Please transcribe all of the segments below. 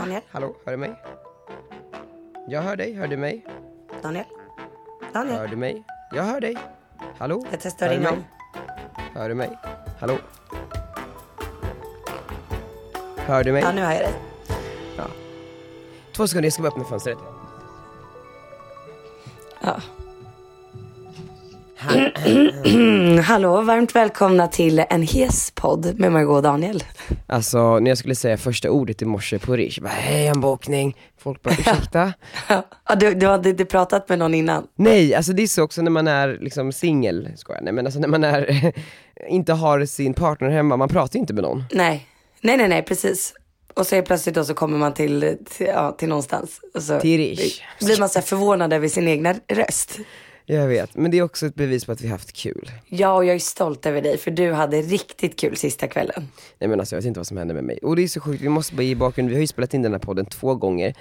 Daniel? Hallå, hör du mig? Jag hör dig, hör du mig? Daniel? Daniel? Hör du mig? Jag hör dig. Hallå? Jag testar hör ringa. Hör du mig? Hallå? Hör du mig? Ja, nu hör jag dig. Två sekunder, jag ska bara öppna fönstret. Ja. Hallå, varmt välkomna till en hes podd med Margot och Daniel. Alltså, när jag skulle säga första ordet i morse på Rish, bara hej en bokning. Folk bara ursäkta? Ja, du, du hade inte pratat med någon innan? Nej, alltså det är så också när man är liksom singel, skojar nej men alltså när man är, inte har sin partner hemma, man pratar ju inte med någon. Nej, nej, nej, nej, precis. Och så plötsligt då så kommer man till, till, ja, till någonstans. Och så Till Rish. blir man så förvånad över sin egna röst. Jag vet, men det är också ett bevis på att vi haft kul. Ja, och jag är stolt över dig för du hade riktigt kul sista kvällen. Nej men alltså jag vet inte vad som hände med mig. Och det är så sjukt, vi måste bara ge bakgrund, vi har ju spelat in den här podden två gånger.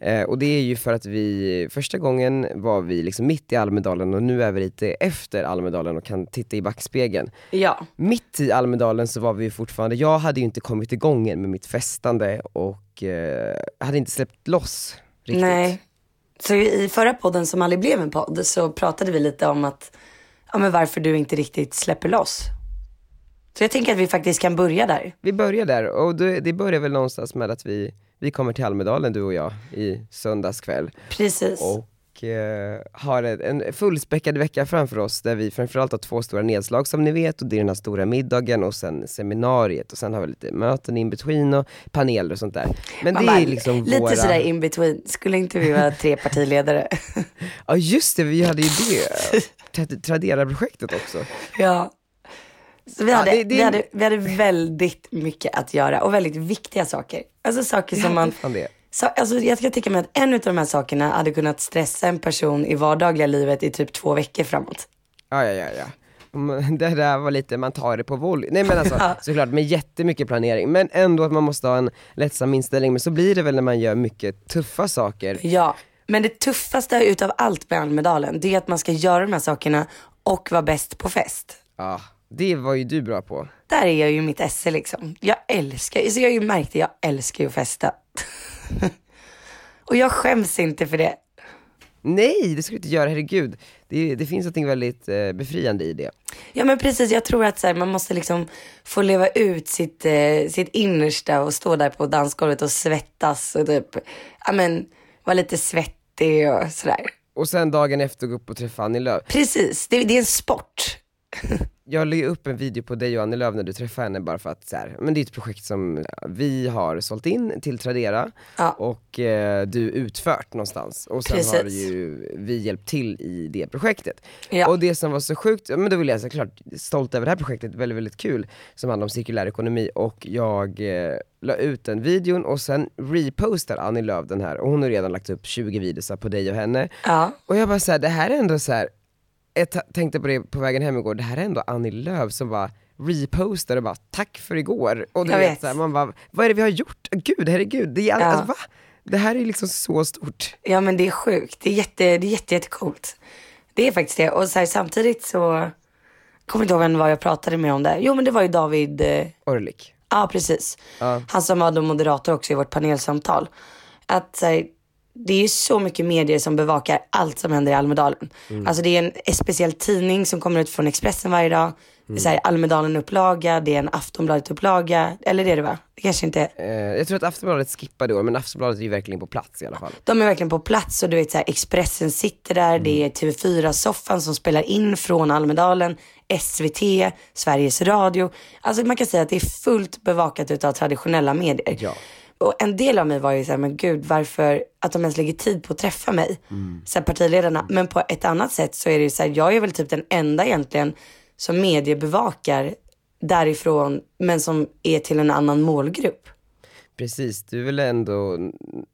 Eh, och det är ju för att vi, första gången var vi liksom mitt i Almedalen och nu är vi lite efter Almedalen och kan titta i backspegeln. Ja, Mitt i Almedalen så var vi fortfarande, jag hade ju inte kommit igång än med mitt festande och eh, hade inte släppt loss riktigt. nej. Så i förra podden som aldrig blev en podd så pratade vi lite om att, ja men varför du inte riktigt släpper loss. Så jag tänker att vi faktiskt kan börja där. Vi börjar där och det, det börjar väl någonstans med att vi, vi kommer till Almedalen du och jag i söndags kväll. Precis. och eh, har en, fullspäckad vecka framför oss där vi framförallt har två stora nedslag som ni vet och det är den här stora middagen och sen seminariet och sen har vi lite möten in between och paneler och sånt där. Men Man det är liksom lite våra... sådär in between. Skulle inte vi vara tre partiledare? Ja just det, vi hade ju det, Tra- Tradera-projektet också. ja. Så vi Ja, hade, det- det- Vi, hade, vi hade väldigt mycket att göra och väldigt viktiga saker. Alltså saker som man det. Så, alltså, jag ska tänka mig att en av de här sakerna hade kunnat stressa en person i vardagliga livet i typ två veckor framåt. Ja, ja, ja, ja. Mm, Det där var lite, man tar det på volley. Nej men alltså såklart med jättemycket planering, men ändå att man måste ha en lättsam inställning. Men så blir det väl när man gör mycket tuffa saker. Ja, men det tuffaste utav allt med Almedalen, det är att man ska göra de här sakerna och vara bäst på fest. Ja, det var ju du bra på. Där är jag ju mitt esse liksom. Jag älskar, så jag har ju märkt det, jag älskar ju att festa. och jag skäms inte för det. Nej, det ska du inte göra, herregud. Det, det finns något väldigt eh, befriande i det. Ja men precis, jag tror att så här, man måste liksom få leva ut sitt, eh, sitt innersta och stå där på dansgolvet och svettas och typ, ja men vara lite svettig och sådär. Och sen dagen efter gå upp och träffa Annie Lööf. Precis, det, det är en sport. Jag la ju upp en video på dig och Annie Lööf när du träffade henne bara för att så här, men det är ett projekt som vi har sålt in till Tradera Ja. och eh, du utfört någonstans. Och sen har Precis. ju vi hjälpt till i det projektet. Ja. Och det som var så sjukt, men då vill jag såklart stolt över det här projektet, väldigt väldigt kul, som handlar om cirkulär ekonomi och jag eh, la ut den videon och sen repostar Annie Lööf den här och hon har redan lagt upp 20 videos på dig och henne. Ja, Och jag bara såhär, det här är ändå så här. Jag tänkte på det på vägen hem igår, det här är ändå Annie Lööf som bara repostar och bara tack för igår. Och du Jag vet, vet. Så här, man bara, vad är det vi har gjort? Gud, herregud, det är, all- Ja. alltså, va? Det här är liksom så stort. ja men det är sjukt. Det är jätte, det är jätte, jättecoolt. Det är faktiskt det. Och så här, samtidigt så, kommer inte ihåg vem var jag pratade med om det. Jo men det var ju David, eh, Orlik. Ja, precis. Ja. Han som var då moderator också i vårt panelsamtal. Att så här, det är ju så mycket medier som bevakar allt som händer i Almedalen. Alltså det är en, en speciell tidning som kommer ut från Expressen varje dag. Det är här, Almedalen-upplaga, det är en Aftonbladet-upplaga. Eller det är det va? Det kanske inte. Eh, jag tror att Aftonbladet skippade i år, men Aftonbladet är ju verkligen på plats i alla fall. De är verkligen på plats och du vet så här, Expressen sitter där, det är TV4-soffan som spelar in från Almedalen, SVT, Sveriges Radio. Alltså man kan säga att det är fullt bevakat utav traditionella medier. Ja. Och en del av mig var ju såhär, men gud varför, att de ens lägger tid på att träffa mig. Så här, partiledarna. Men på ett annat sätt så är det ju såhär, jag är väl typ den enda egentligen som mediebevakar därifrån, men som är till en annan målgrupp. Precis, du är väl ändå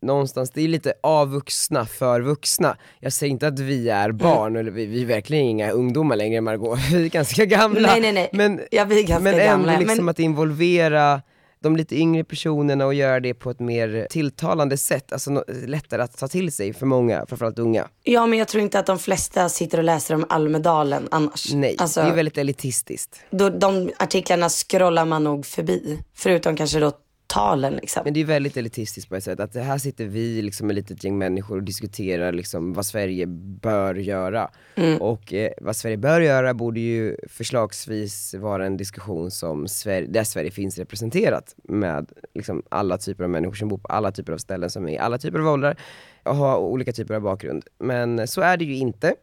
någonstans, det är lite avvuxna för vuxna. Jag säger inte att vi är Mm. barn, eller vi, vi är verkligen inga ungdomar längre Margot, vi är ganska gamla. Nej, nej, nej. Men, Ja, vi är ganska men ändå gamla, liksom men- att involvera de lite yngre personerna och göra det på ett mer tilltalande sätt, alltså lättare att ta till sig för många, framförallt unga. Ja, men jag tror inte att de flesta sitter och läser om Almedalen annars. Nej, Alltså, det är väldigt elitistiskt. då, de artiklarna scrollar man nog förbi. Förutom kanske då talen liksom. Men det är väldigt elitistiskt på ett sätt, att här sitter vi liksom ett litet gäng människor och diskuterar liksom vad Sverige bör göra. Och eh, vad Sverige bör göra borde ju förslagsvis vara en diskussion som Sverige, där Sverige finns representerat med liksom alla typer av människor som bor på alla typer av ställen, som är i alla typer av åldrar och har olika typer av bakgrund. Men så är det ju inte.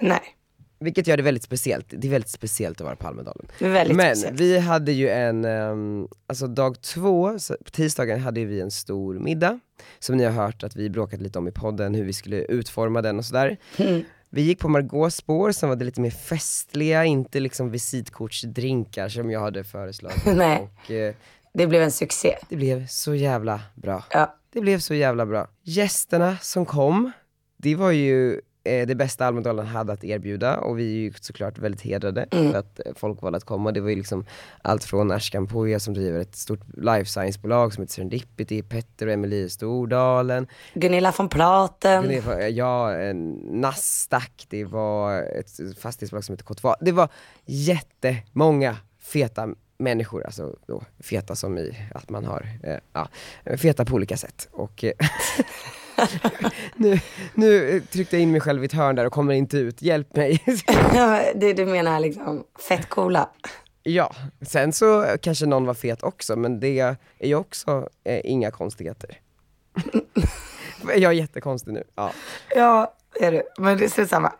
Nej, Vilket gör det väldigt speciellt, det är väldigt speciellt att vara på Almedalen. Men speciellt. vi hade ju en, ehm, alltså dag två, på tisdagen hade vi en stor middag, som ni har hört att vi bråkat lite om i podden, hur vi skulle utforma den och sådär. Mm. Vi gick på Margaux spår som var det lite mer festliga, inte liksom visitkortsdrinkar som jag hade föreslagit. Nej. Och eh, Det blev en succé. det blev så jävla bra. Ja. Det blev så jävla bra. Gästerna som kom, det var ju eh, det bästa Almedalen hade att erbjuda och vi är ju såklart väldigt hedrade Mm. för att eh, folk valde att komma. Det var ju liksom allt från Ashkan Poja som driver ett stort life science-bolag som heter Serendipity, Petter och i Stordalen, Gunilla von Platen. Gunilla- ja, eh, Nasdaq, det var ett fastighetsbolag som heter K2. Det var jättemånga feta människor, alltså då, feta som i att man har, eh, ja, feta på olika sätt. Och eh, nu, nu tryckte jag in mig själv i ett hörn där och kommer inte ut, hjälp mig. det du menar liksom fett coola. ja, sen så kanske någon var fet också, men det är ju också eh, inga konstigheter. jag är jättekonstig nu, ja. Ja, det är du. Men det är samma.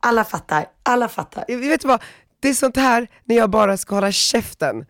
Alla fattar, alla fattar. Jag vet du vad, det är sånt här när jag bara ska hålla käften.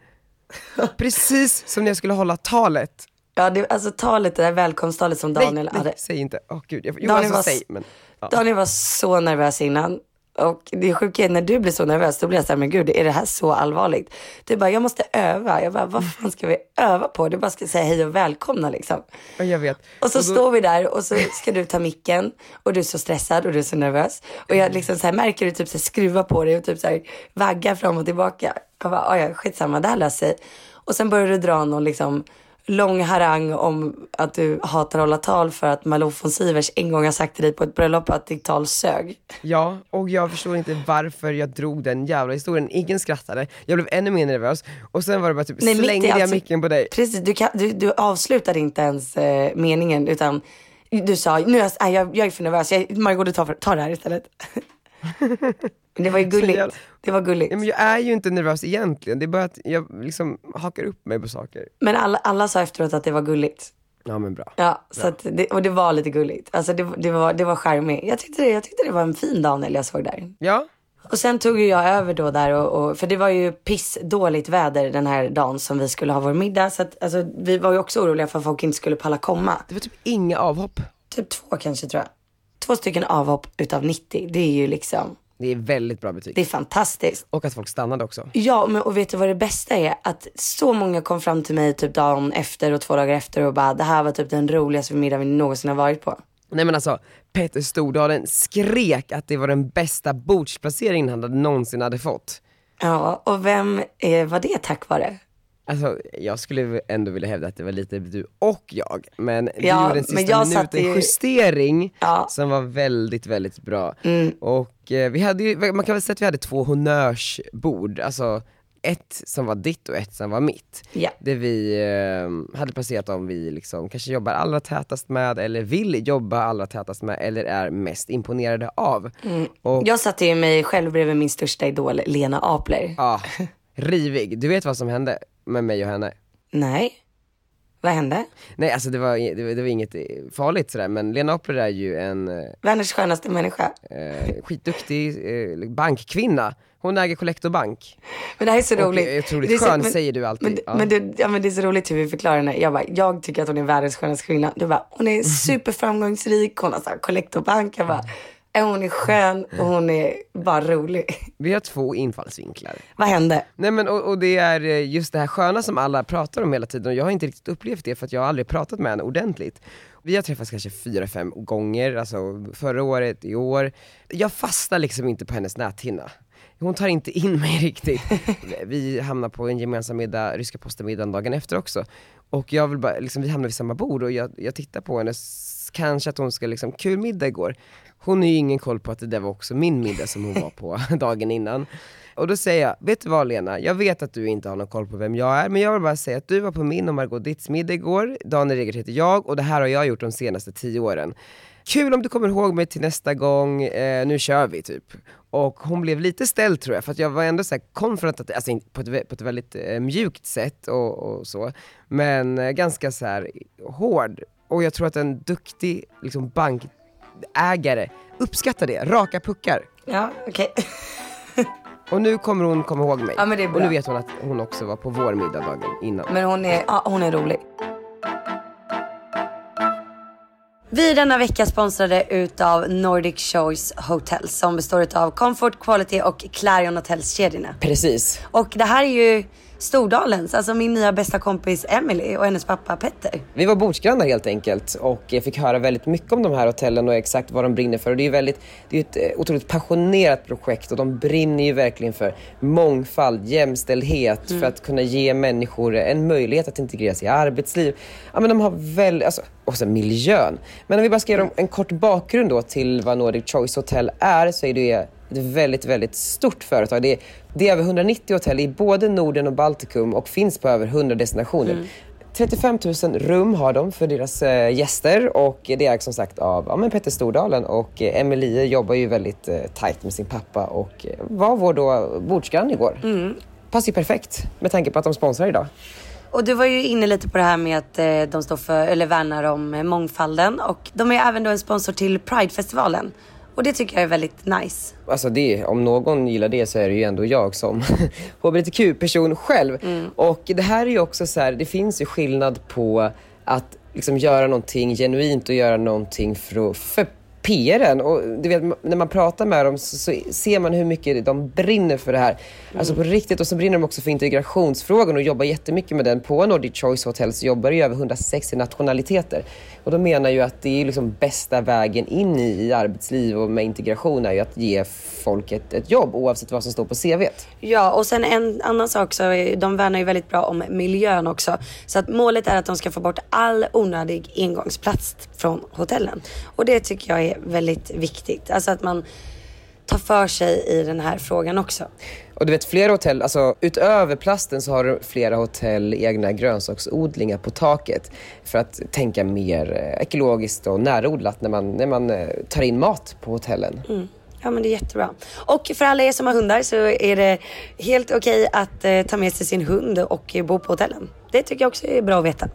Precis som när jag skulle hålla talet. Ja, det, alltså talet, det där välkomsttalet som Daniel nej, hade. nej, säg inte, åh gud. Jag, jo Daniel alltså var säg, men. Ja. Daniel var så nervös innan. Och det sjuka är när du blir så nervös, då blir jag såhär, men gud, är det här så allvarligt? Du bara, jag måste öva. Jag bara, vad fan ska vi öva på? Du bara ska säga hej och välkomna liksom. Ja, jag vet. Och så då- står vi där och så ska du ta micken och du är så stressad och du är så nervös. Och jag liksom så här märker du typ så här skruva på dig och typ så här vagga fram och tillbaka. Jag bara, "Ah, ja skitsamma, det här löser sig. Och sen börjar du dra någon liksom lång harang om att du hatar att hålla tal för att Malou von Sivers en gång har sagt till dig på ett bröllop att ditt tal sög. Ja, och jag förstår inte varför jag drog den jävla historien. Ingen skrattade, jag blev ännu mer nervös och sen var det bara typ, Nej, slängde jag allt så- micken på dig. Precis, du, kan, du, du avslutade inte ens eh, meningen utan du sa, nu är jag, jag, jag är för nervös, jag, Margot du tar, tar det här istället. Det var ju gulligt. jävla- Det var gulligt. Ja, men jag är ju inte nervös egentligen, det är bara att jag liksom hakar upp mig på saker. Men alla, alla sa efteråt att det var gulligt. Ja men bra. Ja, så att det, och det var lite gulligt. Alltså det, det var, det var charmigt. Jag tyckte, det, jag tyckte det var en fin Daniel jag såg där. Ja, Och sen tog ju jag över då där och, och för det var ju pissdåligt väder den här dagen som vi skulle ha vår middag. Så att alltså, vi var ju också oroliga för att folk inte skulle palla komma. det var typ inga avhopp. Typ två kanske tror jag. Två stycken avhopp utav 90. Det är ju liksom, Det är väldigt bra betyg. det är fantastiskt. Och att folk stannade också. Ja, men och vet du vad det bästa är? Att så många kom fram till mig typ dagen efter och två dagar efter och bara det här var typ den roligaste middagen vi någonsin har varit på. Nej men alltså, Peter Stordalen skrek att det var den bästa bordsplaceringen han hade någonsin hade fått. Ja, och vem eh, var det tack vare? Alltså jag skulle ändå vilja hävda att det var lite du och jag, men du Ja, gjorde en sista minuten ju- justering Ja. Mm. som var väldigt, väldigt bra. Och eh, vi hade ju, man kan väl säga att vi hade två honnörsbord, alltså ett som var ditt och ett som var mitt. Ja. Det vi eh, hade placerat om vi liksom kanske jobbar allra tätast med, eller vill jobba allra tätast med, eller är mest imponerade av. Mm. Och Jag satte ju mig själv bredvid min största idol Lena Apler. ja, rivig. Du vet vad som hände med mig och henne? Nej. Vad hände? Nej alltså det var, det var, det var inget farligt sådär, men Lena Opler är ju en eh, Världens skönaste människa. eh, skitduktig eh, bankkvinna. Hon äger Collector Bank. Men det här är så roligt. är otroligt Det är så- skön säger du alltid. Men, ja. men, det, ja, men det är så roligt hur vi förklarar henne. Jag bara, jag tycker att hon är världens skönaste kvinna. Du bara, hon är superframgångsrik, hon har så här kollektorbank. Jag bara, "Ja, hon är skön och hon är bara rolig. Vi har två infallsvinklar. Vad hände? Nej men och, och det är eh, just det här sköna som alla pratar om hela tiden och jag har inte riktigt upplevt det för att jag har aldrig pratat med henne ordentligt. Vi har träffats kanske fyra, fem gånger, alltså förra året, i år. Jag fastnar liksom inte på hennes näthinna. Hon tar inte in mig riktigt. Vi hamnar på en gemensam middag, ryska posten middagen dagen efter också. Och jag vill bara, liksom, vi hamnar vid samma bord och jag, jag tittar på henne, kanske att hon ska liksom, kul middag igår. Hon har ju ingen koll på att det där var också min middag som hon var på dagen innan. Och då säger jag, vet du vad Lena? Jag vet att du inte har någon koll på vem jag är, men jag vill bara säga att du var på min och Margot Ditts middag igår, Daniel Regert heter jag och det här har jag gjort de senaste tio åren. Kul om du kommer ihåg mig till nästa gång, eh, nu kör vi typ. Och hon blev lite ställd tror jag, för att jag var ändå så här konfrontativ, alltså på ett, på ett väldigt eh, mjukt sätt och, och så, men eh, ganska så här hård. Och jag tror att en duktig liksom, bankägare uppskattar det, raka puckar. Ja, okej. Och nu kommer hon komma ihåg mig. Ja, men det är och bra. nu vet hon att hon också var på vår middag dagen innan. Men hon är, ja, hon är rolig. Vi är denna vecka sponsrade utav Nordic Choice Hotels som består utav Comfort, Quality och Clarion Hotels-kedjorna. Precis. Och det här är ju Stordalens, alltså min nya bästa kompis Emily och hennes pappa Petter. Vi var bordsgrannar helt enkelt och fick höra väldigt mycket om de här hotellen och exakt vad de brinner för. Och det är ju väldigt, det är ett eh, otroligt passionerat projekt och de brinner ju verkligen för mångfald, jämställdhet, för att kunna ge människor en möjlighet att integreras i arbetsliv. Ja men de har väl, alltså, och sen miljön. Men om vi bara ska ge dem en kort bakgrund då till vad Nordic Choice Hotel är så är det ett väldigt, väldigt stort företag. Det är, det är över 190 hotell i både Norden och Baltikum och finns på över 100 destinationer. 35 000 rum har de för deras eh, gäster och det är som sagt av ja, men Petter Stordalen och eh, Emelie jobbar ju väldigt eh, tajt med sin pappa och eh, var vår då bordsgrann igår. Passar ju perfekt med tanke på att de sponsrar idag. Och du var ju inne lite på det här med att de står för, eller värnar om mångfalden och de är även då en sponsor till Pridefestivalen. Och det tycker jag är väldigt nice. Alltså det, om någon gillar det så är det ju ändå jag som hbtq-person själv. Och det här är ju också så här, det finns ju skillnad på att liksom göra någonting genuint och göra någonting för, för PRen. Och du vet, när man pratar med dem så, så ser man hur mycket de brinner för det här. Alltså på riktigt. Och så brinner de också för integrationsfrågan och jobbar jättemycket med den. På Nordic Choice Hotels jobbar i över 160 nationaliteter. Och de menar ju att det är liksom bästa vägen in i, i arbetsliv och med integration är ju att ge folk ett, ett jobb oavsett vad som står på CVt. Ja, och sen en annan sak så är, de värnar ju väldigt bra om miljön också. Så att målet är att de ska få bort all onödig engångsplats från hotellen. Och det tycker jag är väldigt viktigt. Alltså att man tar för sig i den här frågan också. Och du vet flera hotell, alltså utöver plasten så har flera hotell egna grönsaksodlingar på taket för att tänka mer eh, ekologiskt och närodlat när man, när man eh, tar in mat på hotellen. Ja men det är jättebra. Och för alla er som har hundar så är det helt okej att eh, ta med sig sin hund och bo på hotellen. Det tycker jag också är bra att veta.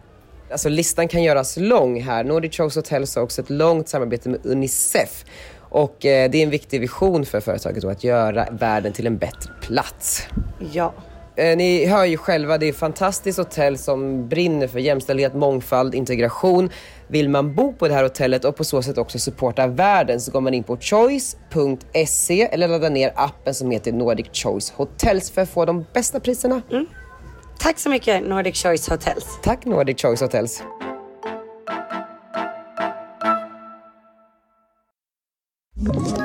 Alltså listan kan göras lång här. Nordic Choice Hotels har också ett långt samarbete med Unicef. Och eh, det är en viktig vision för företaget då, att göra världen till en bättre plats. Ja. Eh, ni hör ju själva, det är ett fantastiskt hotell som brinner för jämställdhet, mångfald, integration. Vill man bo på det här hotellet och på så sätt också supporta världen så går man in på choice.se eller laddar ner appen som heter Nordic Choice Hotels för att få de bästa priserna. Tack så mycket Nordic Choice Hotels. Tack Nordic Choice Hotels. Ett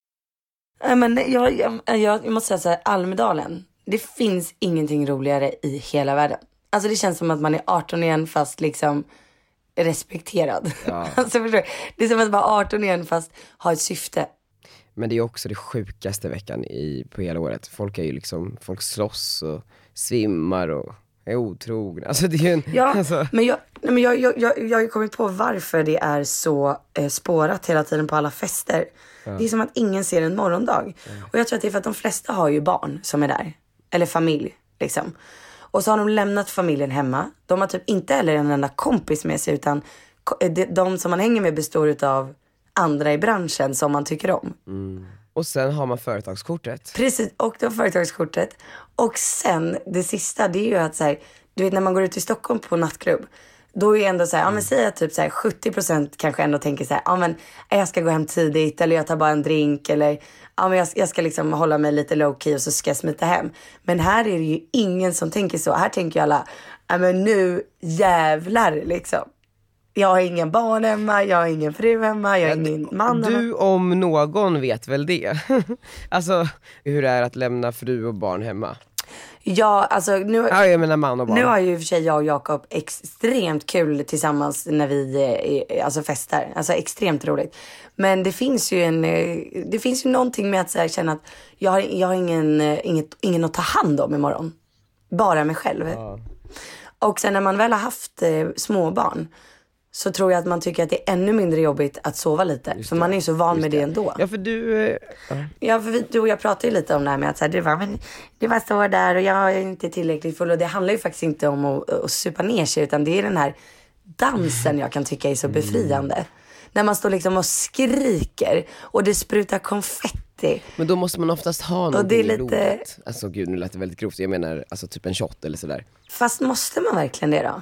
men jag, jag, jag, måste säga så här, Almedalen. Det finns ingenting roligare i hela världen. Alltså det känns som att man är 18 igen fast liksom respekterad. alltså förstår du? Det är som att vara 18 igen fast ha ett syfte. Men det är också det sjukaste veckan i, på hela året. Folk är ju liksom, folk slåss och svimmar och är otrogna. Alltså det är ju en, Ja, alltså, men, jag, nej, men jag, jag, jag, jag har ju kommit på varför det är så eh, spårat hela tiden på alla fester. Det är som att ingen ser en morgondag. Och jag tror att det är för att de flesta har ju barn som är där. Eller familj liksom. Och så har de lämnat familjen hemma. De har typ inte heller en enda kompis med sig utan eh, de, som man hänger med består utav andra i branschen som man tycker om. Och sen har man företagskortet. Precis, och då företagskortet. Och sen det sista, det är ju att så här, du vet när man går ut i Stockholm på nattklubb. Då är ändå så här, ja men säg att typ så här 70% kanske ändå tänker så här, ja men jag ska gå hem tidigt eller jag tar bara en drink eller ja men jag, jag ska liksom hålla mig lite low key och så ska jag smita hem. Men här är det ju ingen som tänker så. Här tänker ju alla, ja men nu jävlar liksom. Jag har ingen barn hemma, jag har ingen fru hemma, jag har ingen man hemma. Du om någon vet väl det? alltså hur det är att lämna fru och barn hemma. Ja, alltså nu, Ja jag menar man och barn. nu har ju i och för sig jag och Jakob extremt kul tillsammans när vi eh, alltså festar. Alltså extremt roligt. Men det finns ju en, eh, det finns ju någonting med att här, känna att jag har, jag har ingen, eh, inget, ingen att ta hand om imorgon. Bara mig själv. Och sen när man väl har haft eh, småbarn så tror jag att man tycker att det är ännu mindre jobbigt att sova lite. för man är ju så van med det ändå. Ja för du, eh, ja. För vi, du och jag pratade ju lite om det här med att så här, du, bara, men, du bara står där och jag är inte tillräckligt full. Och det handlar ju faktiskt inte om att, att supa ner sig utan det är den här dansen jag kan tycka är så befriande. När man står liksom och skriker och det sprutar konfetti. men då måste man oftast ha någonting det är i lite- blodet. Alltså gud nu lät det väldigt grovt, jag menar alltså typ en shot eller sådär. Fast måste man verkligen det då?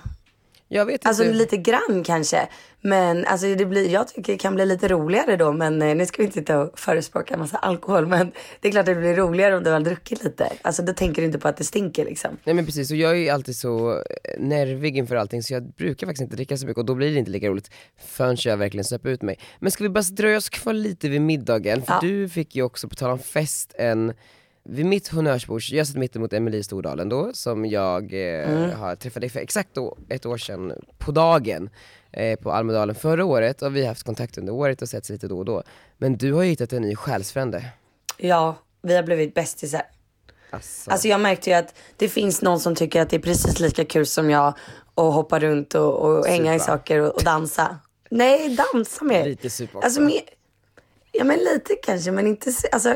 Jag vet Alltså inte. lite grann kanske. Men alltså det blir, jag tycker det kan bli lite roligare då. Men eh, nu ska vi inte sitta och förespråka en massa alkohol. Men det är klart att det blir roligare om du har druckit lite. Alltså då tänker du inte på att det stinker liksom. Nej men precis, och jag är ju alltid så eh, nervig inför allting så jag brukar faktiskt inte dricka så mycket och då blir det inte lika roligt förrän jag verkligen släpper ut mig. Men ska vi bara dröja oss kvar lite vid middagen? För Ja. du fick ju också, på tal om fest, en vid mitt honnörsbord, jag satt mitt emot Emelie Stordalen då, som jag eh, har träffat dig för exakt då, ett år sedan på dagen eh, på Almedalen förra året och vi har haft kontakt under året och setts lite då och då. Men du har ju hittat en ny själsfrände. Ja, vi har blivit bästisar. Alltså, Alltså jag märkte ju att det finns någon som tycker att det är precis lika kul som jag att hoppa runt och, och hänga i saker och, och dansa. Nej, dansa med. Lite supa också. Alltså mer, ja men lite kanske men inte, så- alltså.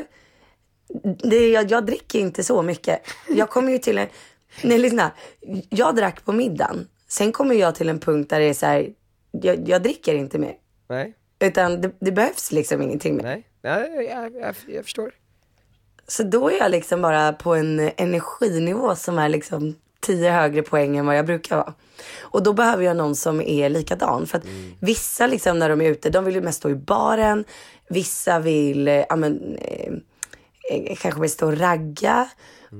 Det, jag, jag dricker inte så mycket. Jag kommer ju till en, nej lyssna. Jag drack på middagen. Sen kommer jag till en punkt där det är så här, jag, jag dricker inte mer. nej, Utan det, det behövs liksom ingenting mer. nej, ja, jag, jag, jag förstår. Så då är jag liksom bara på en energinivå som är liksom tio högre poäng än vad jag brukar vara. Och då behöver jag någon som är likadan. För att vissa liksom när de är ute, de vill ju mest stå i baren. Vissa vill, ja men, eh, kanske vill stå och ragga.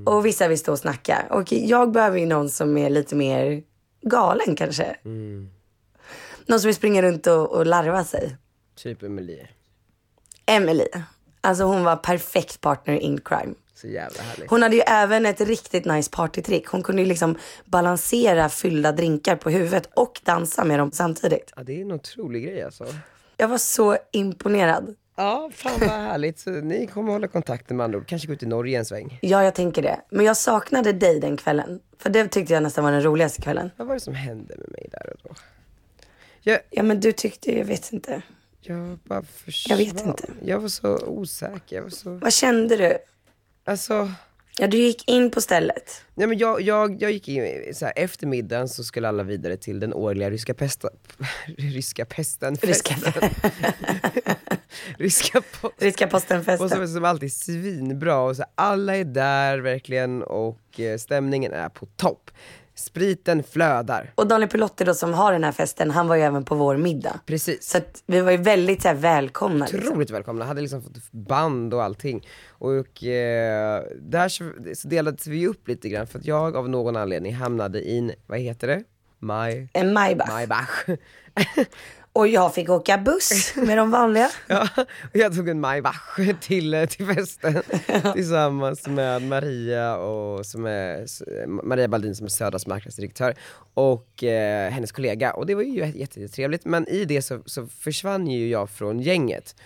Och vissa vill stå och snacka. Och jag behöver ju någon som är lite mer galen kanske. Någon som vill springa runt och, och larva sig. Typ Emelie. Emily. Alltså hon var perfekt partner in crime. Så jävla härligt. Hon hade ju även ett riktigt nice partytrick. Hon kunde ju liksom balansera fyllda drinkar på huvudet och dansa med dem samtidigt. Ja det är en otrolig grej alltså. Jag var så imponerad. Ja, fan vad härligt. Så ni kommer hålla kontakten med andra ord. Kanske gå ut i Norge en sväng. Ja, jag tänker det. Men jag saknade dig den kvällen. För det tyckte jag nästan var den roligaste kvällen. Vad var det som hände med mig där och då? Jag, Ja, men du tyckte, jag vet inte. jag bara försvann. Jag vet inte. Jag var så osäker. Jag var så, Vad kände du? alltså. Ja, du gick in på stället. Nej men jag, jag, jag gick in, så här, efter middagen så skulle alla vidare till den årliga ryska pesten, ryska pesten, Ryska, ryska posten. ryska postenfesten. är det som alltid svinbra och så alla är där verkligen och eh, stämningen är på topp. Spriten flödar. Och Daniel Pilotti då som har den här festen, han var ju även på vår middag. Precis. Så att vi var ju väldigt så här, välkomna. Liksom. Otroligt välkomna, hade liksom fått band och allting. Och eh, där så, så delades vi upp lite grann för att jag av någon anledning hamnade i vad heter det? Maj, En Maybach. Maybach. Och jag fick åka buss med de vanliga. ja, och jag tog en Maybach till, eh, till festen tillsammans med Maria och som är, Maria Baldin som är Södras marknadsdirektör och eh, hennes kollega och det var ju jätte- jättetrevligt men i det så, så försvann ju jag från gänget.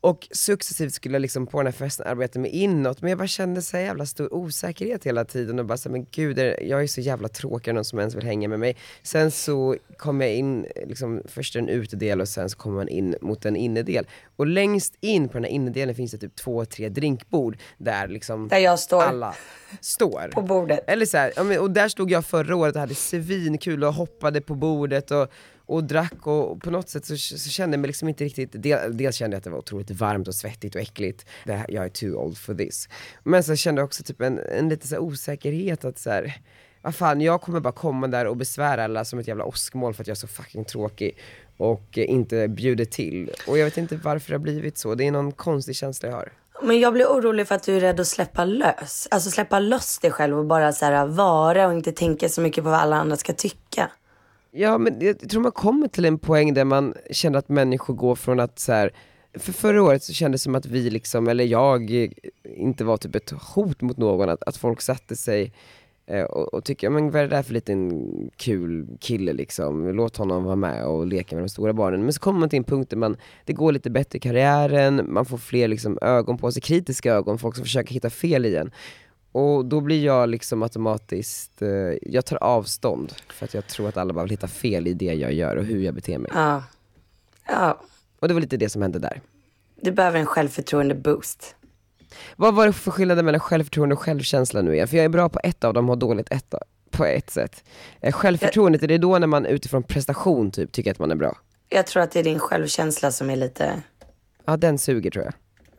Och successivt skulle jag liksom på den här festen arbeta mig inåt, men jag bara kände så jävla stor osäkerhet hela tiden och bara så här, men gud, jag är så jävla tråkig någon som ens vill hänga med mig. Sen så kom jag in, liksom först en utedel och sen så kommer man in mot en innedel. Och längst in på den här innedelen finns det typ två, tre drinkbord där liksom Där jag står. alla står. På bordet. Eller så här, och där stod jag förra året och hade svinkul och hoppade på bordet och, och drack och, på något sätt så, så kände jag mig liksom inte riktigt, del, dels kände jag att det var otroligt varmt och svettigt och äckligt, det här, jag är too old for this. Men så kände jag också typ en, en lite så här osäkerhet att så här, vad fan jag kommer bara komma där och besvära alla som ett jävla åskmål för att jag är så fucking tråkig och inte bjuder till. Och jag vet inte varför det har blivit så, det är någon konstig känsla jag har. Men jag blir orolig för att du är rädd att släppa lös. Alltså släppa loss dig själv och bara så här vara och inte tänka så mycket på vad alla andra ska tycka. Ja men jag tror man kommer till en poäng där man känner att människor går från att så här, för förra året så kändes det som att vi liksom, eller jag, inte var typ ett hot mot någon, att, att folk satte sig eh, och, och tycker, men vad är det där för liten kul kille liksom, låt honom vara med och leka med de stora barnen. Men så kommer man till en punkt där man, det går lite bättre i karriären, man får fler liksom ögon på sig, kritiska ögon, folk som försöker hitta fel igen. Och då blir jag liksom automatiskt, eh, jag tar avstånd för att jag tror att alla bara vill hitta fel i det jag gör och hur jag beter mig. Ja. Ja. Och det var lite det som hände där. Du behöver en självförtroende boost. Vad var det för skillnad mellan självförtroende och självkänsla nu igen? För jag är bra på ett av dem och har dåligt ett, på ett sätt. Eh, Självförtroendet, är det då när man utifrån prestation typ tycker att man är bra? Jag tror att det är din självkänsla som är lite, Ja den suger tror jag.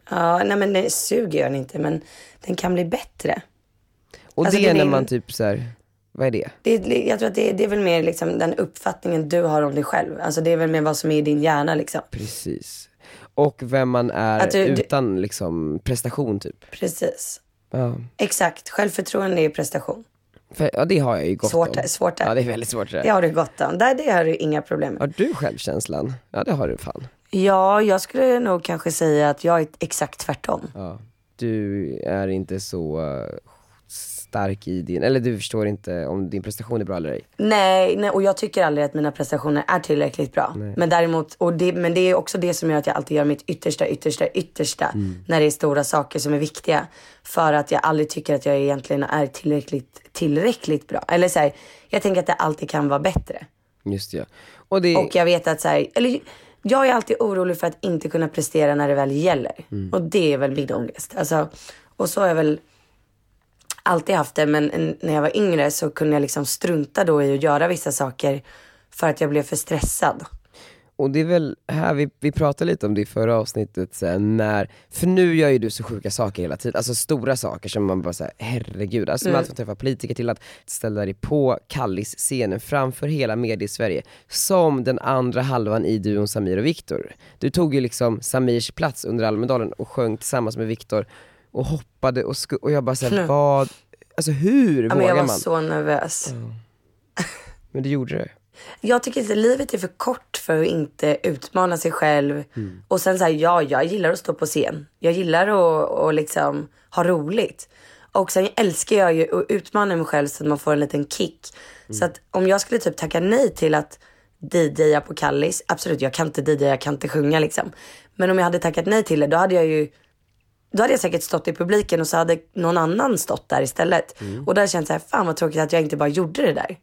Ja nej men det suger den inte men den kan bli bättre. Och Alltså, det är det är när man typ så här, vad är det? Det jag tror att det är, det är väl mer liksom den uppfattningen du har om dig själv. Alltså det är väl mer vad som är i din hjärna liksom. Precis. Och vem man är du- du- utan liksom prestation typ. Precis. Ja. Exakt, självförtroende är prestation. För, ja det har jag ju gott Svårt, om. svårt där. Ja det är väldigt svårt det Det har du gott om. Där, det har du inga problem med. Har du självkänslan? Ja det har du fan. Ja, jag skulle nog kanske säga att jag är exakt tvärtom. Ja. Du är inte så eh, stark i din, eller du förstår inte om din prestation är bra eller ej. Nej, nej, och jag tycker aldrig att mina prestationer är tillräckligt bra. Men däremot, och det, men det är också det som gör att jag alltid gör mitt yttersta, yttersta, yttersta när det är stora saker som är viktiga. För att jag aldrig tycker att jag egentligen är tillräckligt, tillräckligt bra. Eller så här, jag tänker att det alltid kan vara bättre. Just ja. Och det, Och jag vet att så här, eller jag är alltid orolig för att inte kunna prestera när det väl gäller. Och det är väl min ångest. Alltså, och så har jag väl alltid haft det. Men en- när jag var yngre så kunde jag liksom strunta då i att göra vissa saker för att jag blev för stressad. Och det är väl här, vi, vi pratade lite om det i förra avsnittet, så när, för nu gör ju du så sjuka saker hela tiden, alltså stora saker som man bara säger herregud, alltså Mm. allt från att träffa politiker till att ställa dig på Kallis-scenen framför hela medie-Sverige, som den andra halvan i duon Samir och Viktor. Du tog ju liksom Samirs plats under Almedalen och sjöng tillsammans med Viktor och hoppade och, sku- och jag bara såhär, vad, alltså hur Ja, vågar jag var man? så nervös. Men du gjorde det. Jag tycker inte livet är för kort för att inte utmana sig själv. Och sen så här, ja, jag gillar att stå på scen. Jag gillar att och liksom ha roligt. Och sen älskar jag ju att utmana mig själv så att man får en liten kick. Så att om jag skulle typ tacka nej till att DJa på Kallis, absolut jag kan inte DJa, jag kan inte sjunga liksom. Men om jag hade tackat nej till det, då hade jag ju då hade jag säkert stått i publiken och så hade någon annan stått där istället. Och då hade jag känt så här, fan vad tråkigt att jag inte bara gjorde det där.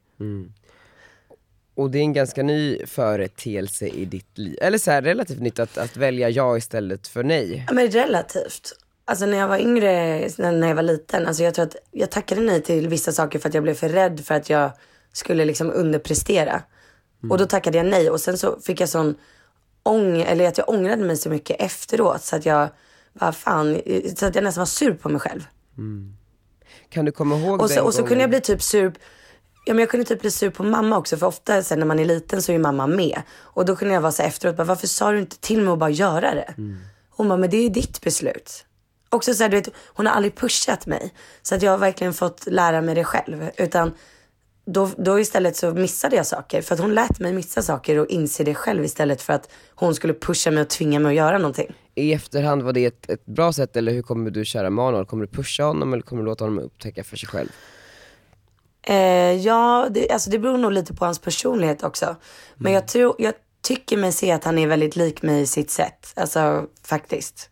Och det är en ganska ny företeelse i ditt liv, eller så här, relativt nytt att, att välja ja istället för nej. Ja men relativt. Alltså när jag var yngre, när jag var liten, alltså jag tror att jag tackade nej till vissa saker för att jag blev för rädd för att jag skulle liksom underprestera. Och då tackade jag nej och sen så fick jag sån ång, eller att jag ångrade mig så mycket efteråt så att jag, vad fan, så att jag nästan var sur på mig själv. Kan du komma ihåg Och den så, och så gången? kunde jag bli typ sur, ja men jag kunde typ bli sur på mamma också för ofta sen när man är liten så är mamma med. Och då kunde jag vara så efteråt, bara, varför sa du inte till mig att bara göra det? Hon bara, men det är ju ditt beslut. Också så här, du vet, hon har aldrig pushat mig. Så att jag har verkligen fått lära mig det själv. Utan då, då istället så missade jag saker. För att hon lät mig missa saker och inse det själv istället för att hon skulle pusha mig och tvinga mig att göra någonting. I efterhand, var det ett, ett bra sätt eller hur kommer du köra med honom? Kommer du pusha honom eller kommer du låta honom upptäcka för sig själv? Eh, ja, det, alltså det beror nog lite på hans personlighet också. Men jag, tror, jag tycker mig se att han är väldigt lik mig i sitt sätt. Alltså faktiskt.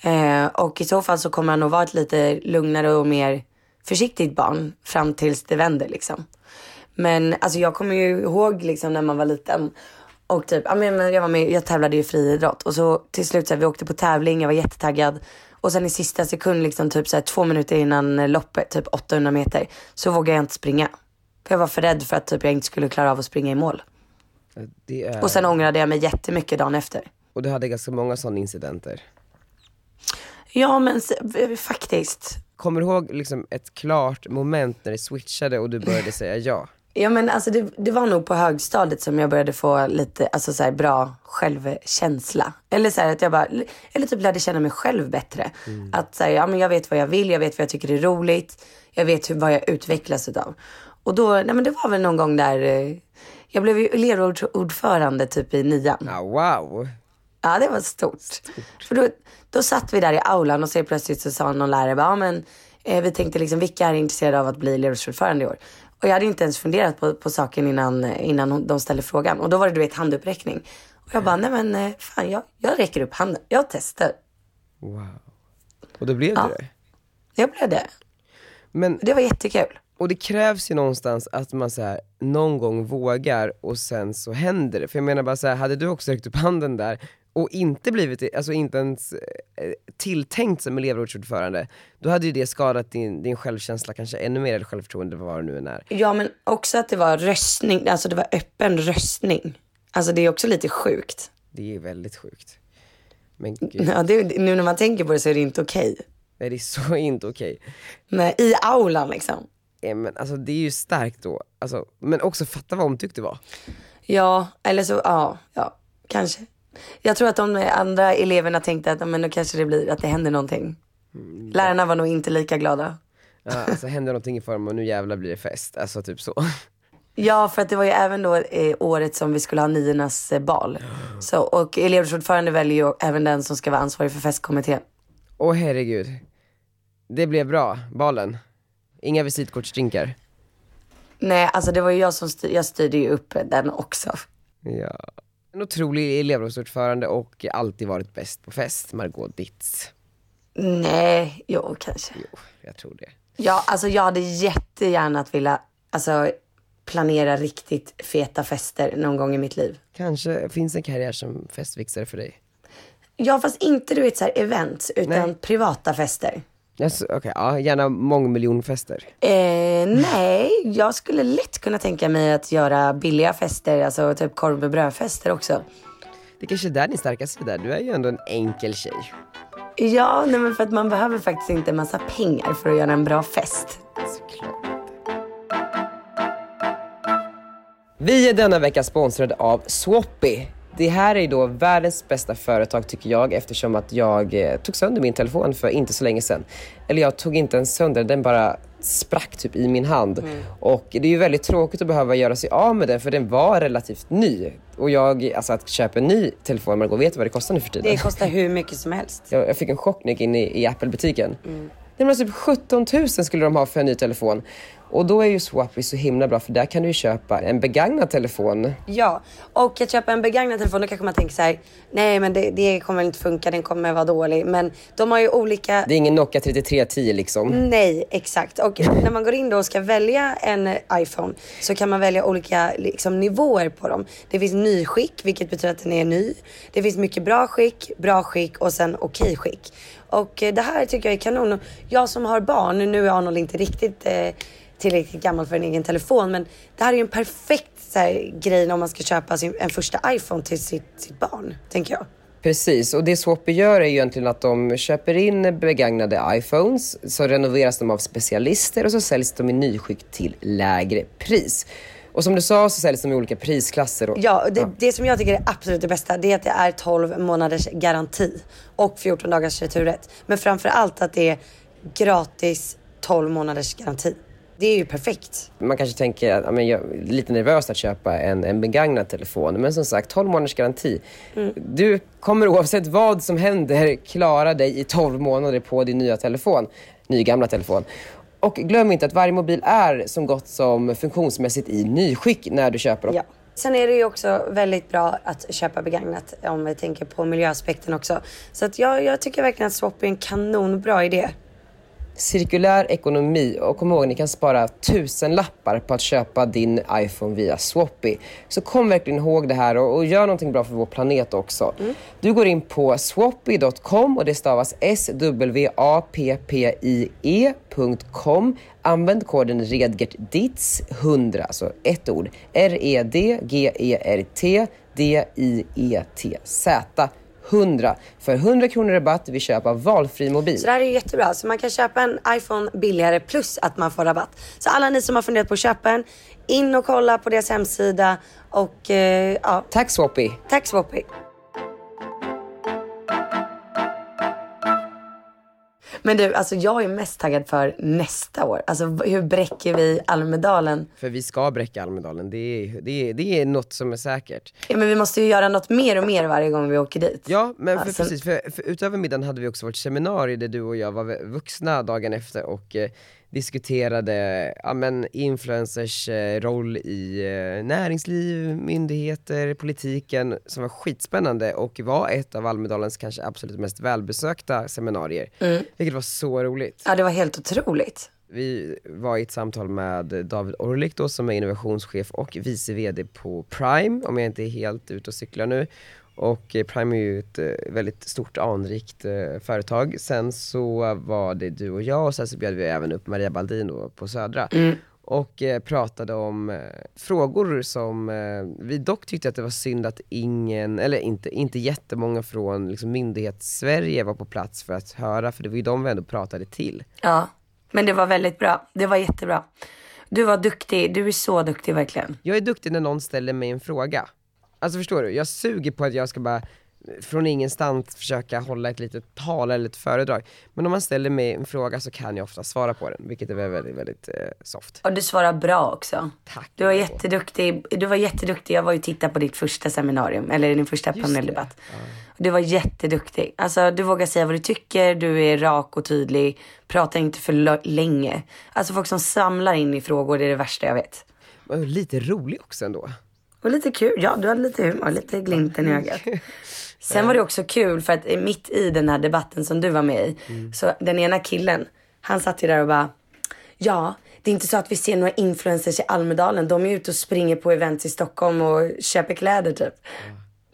Eh, och i så fall så kommer han nog vara ett lite lugnare och mer försiktigt barn fram tills det vänder liksom. Men alltså jag kommer ju ihåg liksom när man var liten och typ, ja men jag var med, jag tävlade i friidrott och så till slut så här, vi åkte på tävling, jag var jättetaggad. Och sen i sista sekund liksom typ så här, två minuter innan loppet, typ 800 meter, så vågade jag inte springa. För jag var för rädd för att typ jag inte skulle klara av att springa i mål. Det är... Och sen ångrade jag mig jättemycket dagen efter. och du hade ganska många sådana incidenter. Ja men v- faktiskt. kommer du ihåg liksom ett klart moment när det switchade och du började säga ja? Ja men alltså det, det var nog på högstadiet som jag började få lite alltså så här, bra självkänsla. Eller så här, att jag bara, eller typ lärde känna mig själv bättre. Att så här, ja men jag vet vad jag vill, jag vet vad jag tycker är roligt. Jag vet hur, vad jag utvecklas utav. Och då, nej men det var väl någon gång där, eh, jag blev ju elevordförande typ i nian. Ah, wow. Ja, det var stort. För då, då satt vi där i aulan och så plötsligt så sa någon lärare, bara, ja men eh, vi tänkte liksom vilka är intresserade av att bli elevrådsordförande i år? Och jag hade inte ens funderat på, på saken innan, innan de ställde frågan. Och då var det du vet handuppräckning. Och jag bara, nej men eh, fan jag, jag räcker upp handen. Jag testar. wow. Och då blev Ja. det det. Jag blev det. Men, Det var jättekul. och det krävs ju någonstans att man så här, någon gång vågar och sen så händer det. För jag menar bara så här, hade du också räckt upp handen där och inte blivit, alltså inte ens eh, tilltänkt som elevrådsordförande, då hade ju det skadat din, din självkänsla kanske ännu mer, eller självförtroende, vad det nu än är. Ja men också att det var röstning, alltså det var öppen röstning. Alltså det är också lite sjukt. Det är väldigt sjukt. Men gud, Ja, det, nu när man tänker på det så är det inte okej. nej, det är så inte okej. Men i aulan liksom. Eh, Men alltså det är ju starkt då, alltså, men också fatta vad omtyckt det var. Ja, eller så, ja, ja, kanske. Jag tror att de andra eleverna tänkte att men då kanske det blir att det händer någonting. Lärarna var nog inte lika glada. Ja, alltså händer någonting i form av nu jävlar blir det fest, alltså typ så. Ja, för att det var ju även då eh, året som vi skulle ha niornas eh, bal. Så, och elevrådsordförande väljer ju även den som ska vara ansvarig för festkommittén. Åh herregud. Det blev bra, balen. Inga visitkortsdrinkar. Nej, alltså det var ju jag som styr, jag styrde ju upp den också. Ja. En otrolig elevrådsordförande och alltid varit bäst på fest, Margot Ditz. Nej, jo kanske. Jo, jag tror det. Ja, alltså jag hade jättegärna att vilja, alltså planera riktigt feta fester någon gång i mitt liv. Kanske finns en karriär som festfixare för dig. Ja, fast inte du vet så här events, utan Nej. privata fester. Alltså, Okej, ja, gärna mångmiljonfester. Eh, nej, jag skulle lätt kunna tänka mig att göra billiga fester, alltså typ korv med brödfester också. Det kanske är där din starka sida. Du är ju ändå en enkel tjej. Ja, nej men för att man behöver faktiskt inte en massa pengar för att göra en bra fest. Såklart. Vi är denna vecka sponsrade av Swappy. Det här är då världens bästa företag tycker jag eftersom att jag eh, tog sönder min telefon för inte så länge sedan. Eller jag tog inte ens sönder den bara sprack typ i min hand. Och det är ju väldigt tråkigt att behöva göra sig av med den för den var relativt ny. Och jag, alltså att köpa en ny telefon, Margot, vet du vad det kostar nu för tiden? Det kostar hur mycket som helst. Jag, jag fick en chock när jag gick in i, i Apple-butiken. Det var typ 17 000 skulle de ha för en ny telefon. Och då är ju Swappy så himla bra för där kan du ju köpa en begagnad telefon. Ja, och att köpa en begagnad telefon, då kanske man tänker så här, nej men det, det kommer inte funka, den kommer vara dålig. Men de har ju olika Det är ingen Nokia 3310 liksom. Nej, exakt. Och när man går in då och ska välja en iPhone så kan man välja olika liksom, nivåer på dem. Det finns nyskick, vilket betyder att den är ny. Det finns mycket bra skick, bra skick och sen okej skick. Och eh, det här tycker jag är kanon. Och Jag som har barn, nu är Arnold inte riktigt eh, tillräckligt gammal för en egen telefon, men det här är ju en perfekt så här, grej om man ska köpa sin, en första iPhone till sitt, sitt barn, tänker jag. Precis, och det Swappy gör är egentligen att de köper in begagnade iPhones, så renoveras de av specialister och så säljs de i nyskick till lägre pris. Och som du sa så säljs de i olika prisklasser. Och, Ja, det, det som jag tycker är absolut det bästa det är att det är 12 månaders garanti och 14 dagars returrätt. Men framför allt att det är gratis 12 månaders garanti. Det är ju perfekt. Man kanske tänker att ja, men jag är lite nervös att köpa en, en begagnad telefon. Men som sagt, 12 månaders garanti. Du kommer oavsett vad som händer klara dig i 12 månader på din nya telefon. Ny gamla telefon. Och glöm inte att varje mobil är som gott som funktionsmässigt i nyskick när du köper dem. Ja. Sen är det ju också väldigt bra att köpa begagnat om vi tänker på miljöaspekten också. Så att jag, jag tycker verkligen att Swap är en kanonbra idé. Cirkulär ekonomi och kom ihåg ni kan spara tusen lappar på att köpa din iPhone via Swappy. Så kom verkligen ihåg det här och, och gör någonting bra för vår planet också. Du går in på swappy.com och det stavas S-W-A-P-P-I-E.com. Använd koden REDGERTDITS100, alltså ett ord. R-E-D-G-E-R-T D-I-E-T-Z 100 för 100 kronor rabatt vid köp av valfri mobil. Så det här är ju jättebra. Så man kan köpa en iPhone billigare plus att man får rabatt. Så alla ni som har funderat på att köpa en, in och kolla på deras hemsida och eh, ja, Tack Swappy! tack Swoppy. Men du, alltså jag är mest taggad för nästa år. Alltså hur bräcker vi Almedalen? För vi ska bräcka Almedalen, det är, det, är, det är något som är säkert. Ja, men vi måste ju göra något mer och mer varje gång vi åker dit. Ja, men för, Alltså- precis, för, för utöver middagen hade vi också vårt seminarium där du och jag var vuxna dagen efter och eh, diskuterade ja, men influencers eh, roll i eh, näringsliv, myndigheter, politiken som var skitspännande och var ett av Almedalens kanske absolut mest välbesökta seminarier. Vilket var så roligt. Ja, det var helt otroligt. Vi var i ett samtal med David Orlik då som är innovationschef och vice VD på Prime, om jag inte är helt ute och cyklar nu. Och eh, Prime är ju ett eh, väldigt stort anrikt eh, företag. Sen så var det du och jag och sen så bjöd vi även upp Maria Baldin på Södra. Och eh, pratade om frågor som vi dock tyckte att det var synd att ingen, eller inte, inte jättemånga från liksom, myndighets-Sverige var på plats för att höra, för det var ju de vi ändå pratade till. Ja, men det var väldigt bra. Det var jättebra. Du var duktig. Du är så duktig verkligen. Jag är duktig när någon ställer mig en fråga. Alltså förstår du? Jag suger på att jag ska bara från ingenstans försöka hålla ett litet tal eller ett föredrag. Men om man ställer mig en fråga så kan jag ofta svara på den, vilket är väldigt, väldigt eh, soft. Och du svarar bra också. Tack. Du var jätteduktig. Du var jätteduktig. Jag var ju och tittade på ditt första seminarium, eller din första paneldebatt. Du var jätteduktig. Alltså du vågar säga vad du tycker, du är rak och tydlig. Pratar inte för länge. Alltså folk som samlar in i frågor, det är det värsta jag vet. Lite rolig också ändå. Och lite kul, ja du hade lite humor, lite glimten i ögat. Sen var det också kul för att mitt i den här debatten som du var med i, så den ena killen, han satt ju där och bara, ja, det är inte så att vi ser några influencers i Almedalen, de är ute och springer på events i Stockholm och köper kläder typ.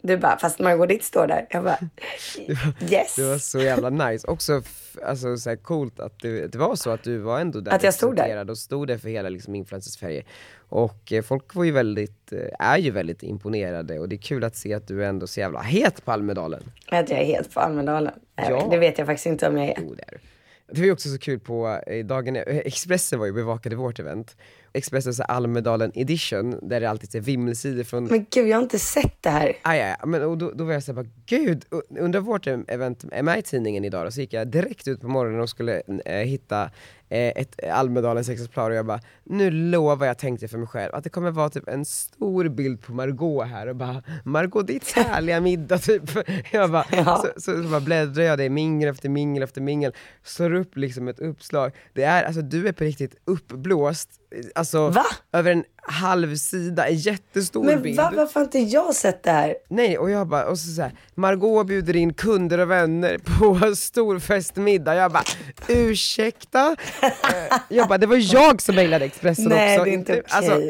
Du bara, fast Margot står där. Jag bara, yes. Det var så jävla nice. Också alltså, så här coolt att det, det var så att du var ändå där Att jag stod där. och stod där för hela liksom, influencer-Sverige. Och eh, folk var ju väldigt, eh, är ju väldigt imponerade och det är kul att se att du är ändå så jävla het på Almedalen. Att jag är helt på Almedalen. Ja. Det vet jag faktiskt inte om jag är. Jo det är du. Det var ju också så kul på eh, dagen, eh, Expressen var ju bevakade vårt event. Expressens Almedalen edition, där det alltid är vimmelsidor från Men gud, jag har inte sett det här. Aj, aj, aj. men och då, då var jag såhär bara, gud, och undrar vårt event är med i tidningen idag då? Så gick jag direkt ut på morgonen och skulle eh, hitta eh, ett Almedalens exemplar och jag bara, nu lovar jag tänkte för mig själv att det kommer vara typ en stor bild på Margot här och bara, Margot ditt härliga middag typ. Jag bara, Ja. så, så, så bara bläddrar jag, det är mingel efter mingel efter mingel, slår upp liksom ett uppslag. Det är, alltså du är på riktigt uppblåst, alltså Va? över en halv sida, en jättestor Men bild. va, varför har inte jag sett det här? Nej, och jag bara, och så, så här, Margot bjuder in kunder och vänner på stor festmiddag. Jag bara, ursäkta? Eh, jag bara, det var jag som mejlade Expressen Nej, också. det är inte okej. alltså,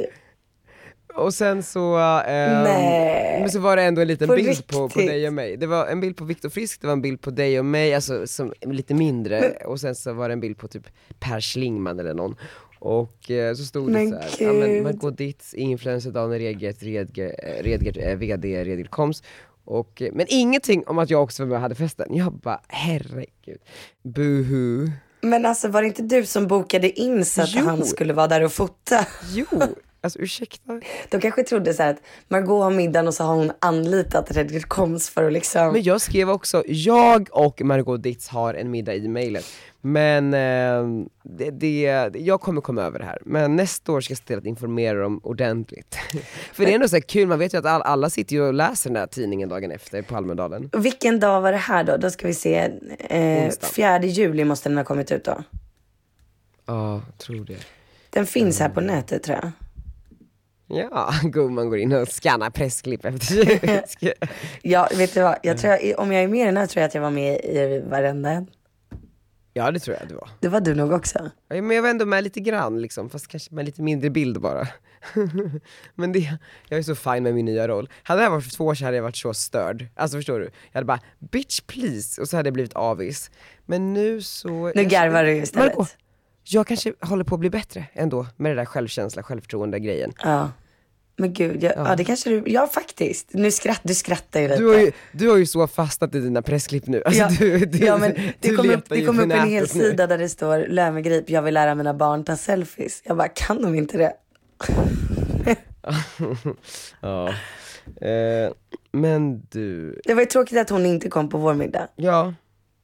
och sen så, Nej. men så var det ändå en liten På bild på, på dig och mig. Det var en bild på Viktor Frisk, det var en bild på dig och mig, alltså som, lite mindre, och sen så var det en bild på typ Per Schlingman eller någon. Och eh, så stod Men det så här, ja men. Margot Ditz, influencer Daniel Redgert, Redgert, eh, Redgert eh, VD Redgert Koms. Och, eh, men ingenting om att jag också var med och hade festen. Jag bara, herregud. Buhu. Men alltså var det inte du som bokade in så att Jo. han skulle vara där och fota? Jo, alltså ursäkta. De kanske trodde så att Margot har middagen och så har hon anlitat Redgert Koms för att liksom. Men jag skrev också, jag och Margot Ditz har en middag i mejlet. Men eh, det, det, jag kommer komma över det här. Men nästa år ska jag se till att informera dem ordentligt. För det är ändå så kul, man vet ju att all, alla sitter ju och läser den här tidningen dagen efter på Almedalen. Vilken dag var det här då? Då ska vi se. Eh, Onsdag. 4 juli måste den ha kommit ut då. Ja, tror det. Den finns här på nätet tror jag. Ja, gumman går in och scannar pressklipp efter Ja, vet du vad? Jag tror jag, om jag är med i den här tror jag att jag var med i varenda en. Ja det tror jag du var. Det var du nog också. Ja, Men jag var ändå med lite grann liksom, fast kanske med lite mindre bild bara. men det, jag är så fine med min nya roll. Hade det här varit för två år sedan hade jag varit så störd. Alltså förstår du? Jag hade bara, bitch please, och så hade jag blivit avis. Men nu så... Nu garvar du istället. Margot, jag kanske håller på att bli bättre ändå med det där självkänsla, självförtroende grejen. Ja. Men gud, jag, ja. det kanske du, ja faktiskt. Nu skratt, du skrattar ju lite. Du har ju, du har ju så fastnat i dina pressklipp nu. Alltså, ja, du, du, ja, men det kom upp, det kom upp en hel sida där det står Löwengrip, jag vill lära mina barn ta selfies. Jag bara, kan de inte det? Ja. Eh, men du, Det var ju tråkigt att hon inte kom på vår middag. ja.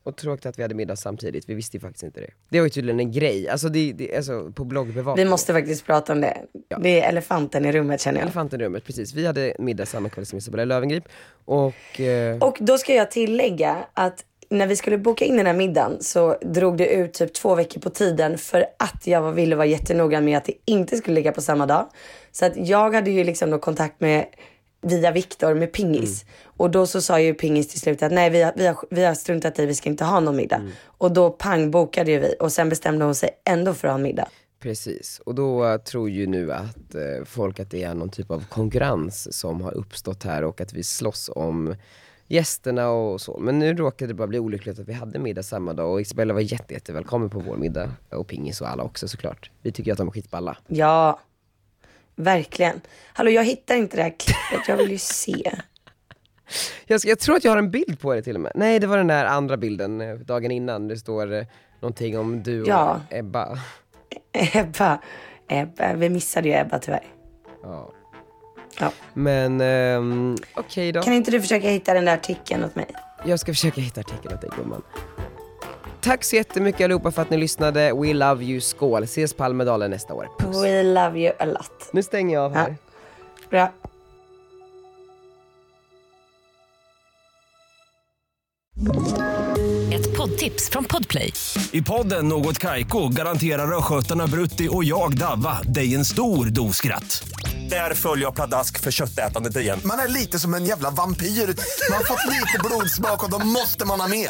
Och tråkigt att vi hade middag samtidigt, vi visste ju faktiskt inte det. Det var ju tydligen en grej, alltså, det, det, alltså på bloggbevakningen. Vi måste faktiskt prata om det. Det är elefanten i rummet känner jag. Elefanten i rummet, precis. Vi hade middag samma kväll som Isabella Löwengrip och eh, Och då ska jag tillägga att när vi skulle boka in den här middagen så drog det ut typ två veckor på tiden för att jag ville vara jättenoggrann med att det inte skulle ligga på samma dag. Så att jag hade ju liksom då kontakt med via Viktor med Pingis. Och då så sa ju Pingis till slut att nej vi har, vi har, vi har struntat i, vi ska inte ha någon middag. Och då pang bokade ju vi och sen bestämde hon sig ändå för att ha en middag. Precis, och då eh, tror ju nu att eh, folk att det är någon typ av konkurrens som har uppstått här och att vi slåss om gästerna och så. Men nu råkade det bara bli olyckligt att vi hade middag samma dag och Isabella var jätte, jättevälkommen på vår middag. Och Pingis och alla också såklart. Vi tycker att de är skitballa. Ja, verkligen. Hallå jag hittar inte det här klippet, jag vill ju se. Jag, jag tror att jag har en bild på det till och med. Nej det var den där andra bilden eh, dagen innan, det står eh, någonting om du och Ja. Ebba. Ebba, Ebba, vi missade ju Ebba tyvärr. Ja. Ja. Men ehm, okej då. Kan inte du försöka hitta den där artikeln åt mig? Jag ska försöka hitta artikeln åt dig gumman. Tack så jättemycket allihopa för att ni lyssnade. We love you, skål. Ses på Almedalen nästa år. Puss. We love you a lot. Nu stänger jag av här. Bra. Ett poddtips från Podplay. I podden Något Kaiko garanterar östgötarna Brutti och jag, Davva, dig en stor dos skratt. Där följer jag pladask för köttätandet igen. Man är lite som en jävla vampyr. Man har fått lite blodsmak och då måste man ha mer.